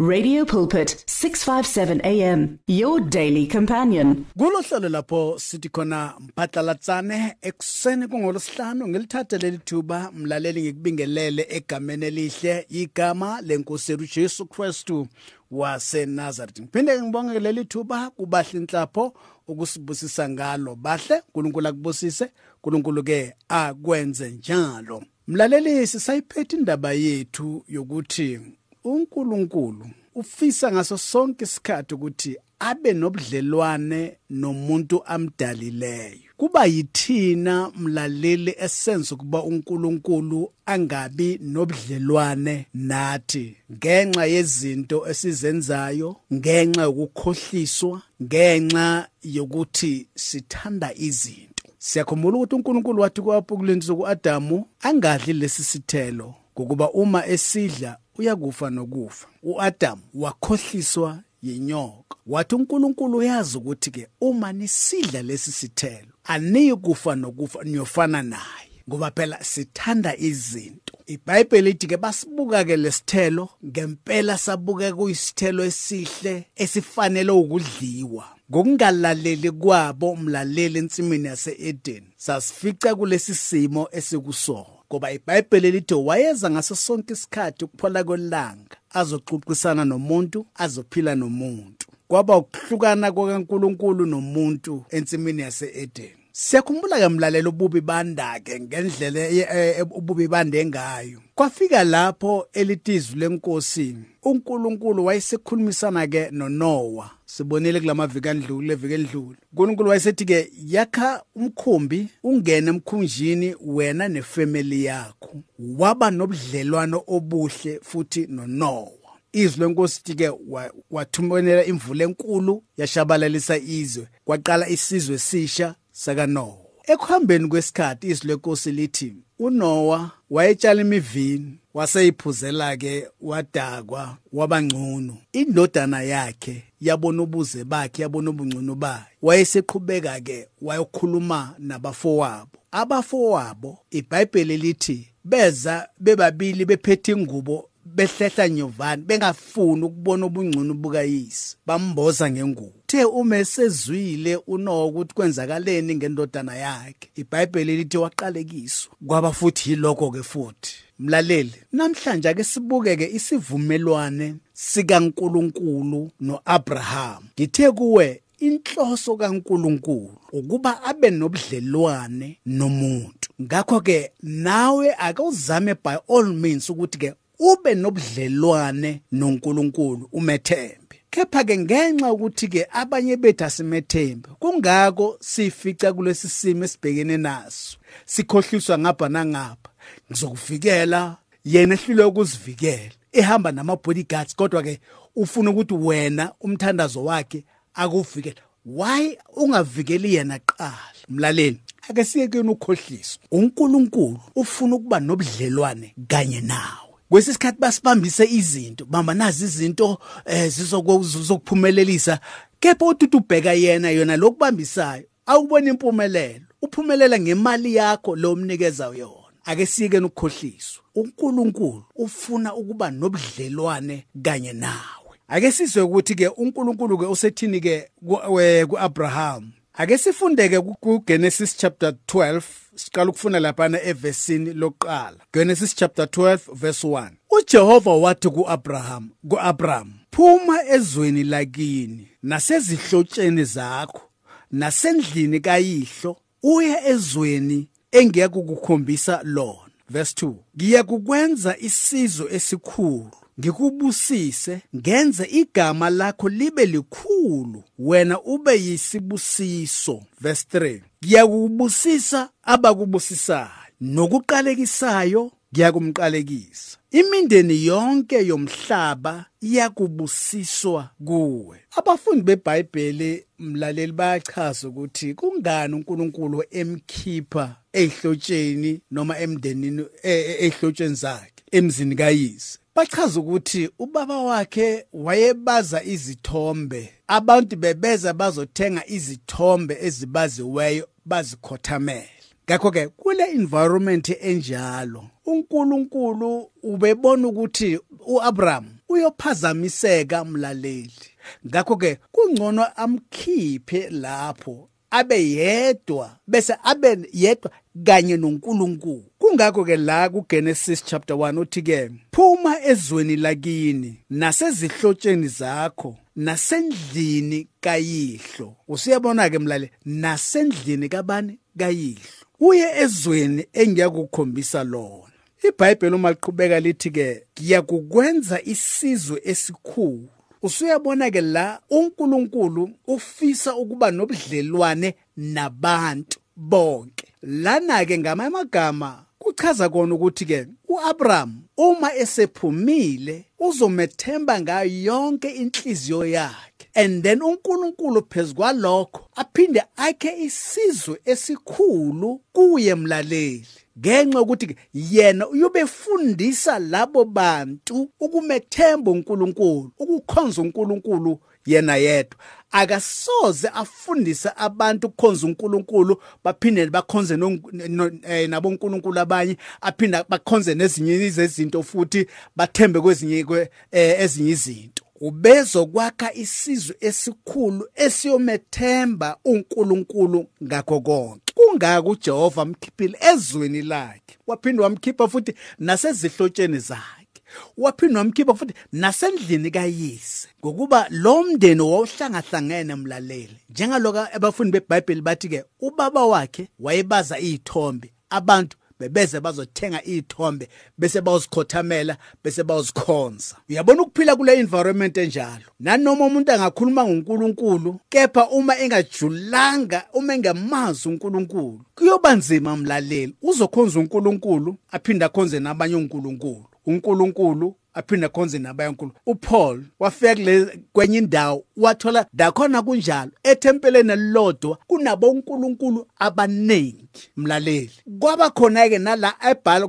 Radio Pulpit 657 AM your daily companion. Kulohlelo lapho sithi khona mphatlalatsane ekuseni kungolosihlanu ngelithatha leli thuba mlaleli ngikubingelele egameni elihle igama lenkosi yethu Jesu Kristu waseNazaretha. Ngiphinde ngibonge leli thuba kubahle inhlapho ukusibusisa ngalo. Bahle uNkulunkulu akubusise, uNkulunkulu ke akwenze njalo. Mlaleli sisayiphethe indaba yethu yokuthi uNkulunkulu ufisa ngaso sonke isikhathi ukuthi abe nobudlelwane nomuntu amdalileyo. Kuba yithina mlaleli esenza ukuba uNkulunkulu angabi nobudlelwane nathi. Ngenxa yezinto esizenzayo ngenxa yokukhohliswa ngenxa yokuthi sithanda izinto. Siyakhumbula ukuthi uNkulunkulu wathi kwaPukuleni sokuAdamu angadli lesi sithelo. Ngokuba uma esidla uyakufa nokufa. uAdam wakhohliswa yinyoka. Wathi uNkulunkulu uyazi ukuthi ke uma nisidla lesi sithelo aniyi kufa nokufa niyofana naye. Ngoba phela sithanda izinto. iBhayibheli lithi ke basibuka ke lesithelo ngempela sabuka kuyisithelo esihle esifanele ukudliwa. Ngokungalaleli kwabo umlaleli ensimini yaseEden sasifica kulesi simo esikusona ngoba iBhayibheli lithi wayeza ngaso sonke isikhathi ukuphola kwelanga azoxoxisana nomuntu azophila nomuntu. Kwaba ukuhlukana kwaNkuluNkulu nomuntu ensimini yaseEden. Siyakhumbula ke mlalela ububi bandake ngendlela e, e, ububi bande ngayo. Kwafika lapho elitizwi lenkosi uNkulunkulu wayesekhulumisana ke noNoah. Sibonile kulamaviki andlule leviki endlule. uNkulunkulu wayesethi ke yakha umkhumbi ungene emkhunjini wena nefamily yakho. Waba nobudlelwano obuhle futhi noNoah. izwi lenkosi ke wathumelela imvula enkulu yashabalalisa izwe kwaqala isizwe sisha sakaNoah. Ekuhambeni kwesikhathi izwi lenkosi lithi uNoah wayetshala imivini waseyiphuzela ke wadakwa wabangcono indodana yakhe yabona ubuze bakhe yabona ubungcono bayo. Wayeseqhubeka ke wayokhuluma nabafowabo. Abafowabo iBhayibheli lithi beza bebabili bephethe ingubo behlehla nyovani bengafuni ukubona ubungcono bukayise. Bamboza ngengubo. Uthe uma esezwile uNoah ukuthi kwenzakaleni ngendodana yakhe? iBhayibheli lithi waqalekiswa kwaba futhi yiloko ke futhi. Mlaleli namhlanje ke isivumelwane sikaNkuluNkulu noAbraham. Ngithe kuwe inhloso kaNkuluNkulu ukuba abe nobudlelwane nomuntu. Ngakho ke nawe akuzame by all means ukuthi ke ube nobudlelwane noNkulunkulu umethembe. Kepha ke ngenxa ukuthi ke abanye bethu asimethembe kungako sifica kulesi simo esibhekene naso. Sikhohliswa ngapha nangapha. Ngizokuvikela yena ehlule ukuzivikela ehamba nama bodyguards kodwa ke ufuna ukuthi wena umthandazo wakhe akuvikele. Why ungavikeli yena qala mlaleli ake siyekeni ukhohliswa uNkulunkulu ufuna ukuba nobudlelwane kanye nawe. Kwesisikhathi basibambise izinto bamba nazi izinto eh zizokuphumelelisa. Kepha uthi ubheka yena yona lokubambisayo awubona impumelelo uphumelela ngemali yakho lo mnikeza yona. Ake siyekeni ukukhohliswa uNkulunkulu ufuna ukuba nobudlelwane kanye nawe. Ake sizwe ukuthi ke uNkulunkulu ke usethini ke kuAbraham ake sifundeke kuGenesis chapter 12 siqala ukufunda lapha evesini lokuqala. Genesis chapter 12 verse 1 uJehova wathi kuAbraham kuAbram phuma ezweni lakini nasezihlotsheni zakho nasendlini kayihlo uye ezweni engiyakukukhombisa lona. Verse 2 ngiyakukwenza isizwe esikhulu ngikubusise ngenze igama lakho libe likhulu wena ube yisibusiso. Verse 3 ngiyakubusisa abakubusisayo nokuqalekisayo ngiyakumqalekisa. Imindeni yonke yomhlaba iyakubusiswa kuwe. Abafundi beBhayibheli mlaleli bayachaza ukuthi kungani uNkulunkulu emkhipha ehlotsheni noma emndenini ehlotsheni zakhe emzini kayise? Bachaza ukuthi ubaba wakhe wayebaza izithombe. Abantu bebeza bazothenga izithombe ezibaziweyo bazikhothamele. Ngakho ke kule environment enjalo uNkulunkulu ubebona ukuthi uAbraham uyophazamiseka mlaleli. Ngakho ke kungcono amkhiphe lapho abe yedwa bese abe yedwa kanye noNkulunkulu. Kungakho ke la kuGenesis chapter 1 uthi ke phuma ezweni lakini nasezihlotsheni zakho nasendlini kayihlo. Usiyabona ke mlale nasendlini kabani kayihlo? Uye ezweni engiyakukhombisa lona. iBhayibheli uma liqhubeka lithi ke ngiyakukwenza isizwe esikhulu. Usuyabona ke la uNkulunkulu ufisa ukuba nobudlelwane nabantu bonke. Lana ke ngamagama kuchaza kona ukuthi ke uAbraham uma esephumile uzomethemba ngayo yonke inhliziyo yakhe. And then uNkulunkulu phezukwalokho aphinde akhe isizwe esikhulu kuye mlaleli. Ngenxa ukuthi yena uyobefundisa labo bantu ukumethemba uNkulunkulu ukukhonza uNkulunkulu yena yedwa. Akasoze afundise abantu ukukhonza uNkulunkulu baphinde bakhonze eh, nabo uNkulunkulu abanye aphinda bakhonze nezinye izinto futhi bathembe kwezinye eh, ezinye izinto. Ubezokwakha isizwe esikhulu esiyomethemba uNkulunkulu ngakho konke. Kungaka uJehova amkhiphile ezweni lakhe waphinde wamkhipha futhi nasezihlotsheni zakhe. Waphinde wamkhipha futhi nasendlini kayise ngokuba lo mndeni wawuhlangahlangene mlaleli. Njengaloka abafundi beBhayibheli bathi ke ubaba wakhe wayebaza izithombe abantu bebeze bazothenga izithombe bese bayozikhothamela bese bayozikhonza uyabona ukuphila kule environment enjalo? Nanoma umuntu angakhuluma ngoNkulunkulu kepha uma engajulanga uma engamazi uNkulunkulu kuyoba nzima mlaleli. Uzokhonza uNkulunkulu aphinda akhonze nabanye uNkulunkulu. uNkulunkulu aphinde akhonze nabayankulu. uPaul wafika kule kwenye indawo wathola dakhona kunjalo. Ethempeleni elilodwa kunabo uNkulunkulu abaningi mlaleli. Kwaba khona ke nala ebhala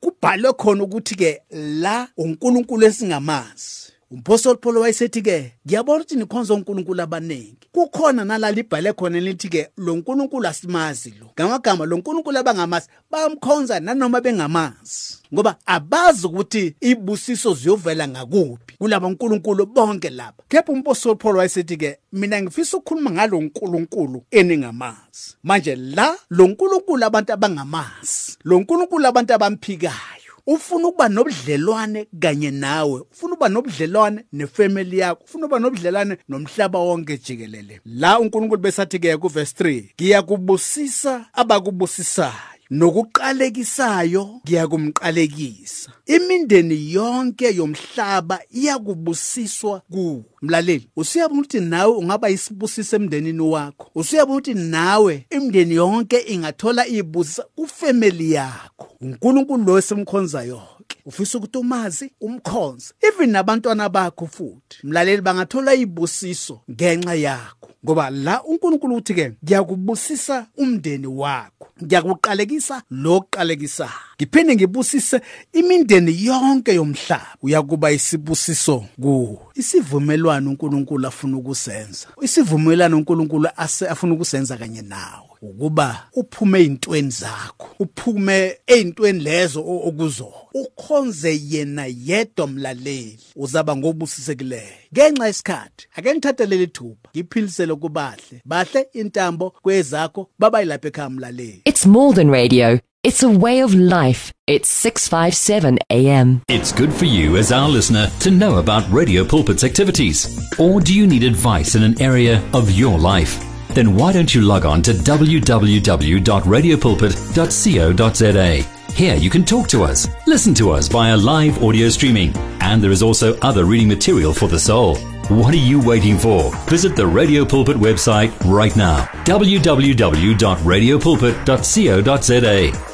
kubhalwe khona ukuthi ke la uNkulunkulu esingamazi umpostoli Paul wayesethi ke ngiyabona ukuthi nikhonza uNkulunkulu abaningi. Kukhona nalali ibhale khona lithi ke lo nkulunkulu asimazi lo. Ngamagama lo nkulunkulu abangamazi bayamkhonza nanoma bengamazi. Ngoba abazi ukuthi ibusiso ziyovela ngakuphi kulaba nkulunkulu bonke laba. Kepha umpostoli Paul wayesethi ke mina ngifisa ukukhuluma ngalo nkulunkulu eningamazi. Manje la lo nkulunkulu abantu abangamazi lo nkulunkulu abantu abamphikayo ufuna ukuba nobudlelwane kanye nawe. Ufuna ukuba nobudlelwane nefemeli yakho. Ufuna ukuba nobudlelwane nomhlaba wonke jikelele. La uNkulunkulu besathi ke kuverse 3 ngiyakubusisa abakubusisayo nokuqalekisayo ngiyakumqalekisa. Imindeni yonke yomhlaba iyakubusiswa kuwo mlaleli usuyabona ukuthi nawe ungaba isibusiso emndenini wakho? Usuyabona ukuthi nawe imndeni yonke ingathola ibusiso kufamily yakho? uNkulunkulu lo esimkhonza yonke. Ufisa ukuthi umazi umkhonze even nabantwana bakho futhi. Mlaleli bangathola ibusiso ngenxa yakho. Ngoba la uNkulunkulu uthi ke ngiyakubusisa umndeni wakho. Ngiyakuqalekisa lokuqalekisa. Ngiphinde ngibusise imindeni yonke yomhlaba uyakuba isibusiso kuwo. Isivumelwano uNkulunkulu afuna ukusenza isivumelwano uNkulunkulu afuna ukusenza kanye nawe ukuba uphume ezintweni zakho uphume ezintweni lezo okuzo. Ukhonze yena yedwa mlaleli uzaba ngobusisekileyo. Ngenxa isikhathi ake ngithathe leli thuba ngiphilisele kubahle bahle intambo kwezakho babayilapha ekhaya mlaleli. It's more than radio. It's a way of life. It's 657 AM. It's good for you as our listener to know about Radio Pulpit's activities. Or do you need advice in an area of your life? Then why don't you log on to www.radiopulpit.co.za. Here you can talk to us, listen to us via live audio streaming, and there is also other reading material for the soul. What are you waiting for? Visit the Radio Pulpit website right now www.radiopulpit.co.za.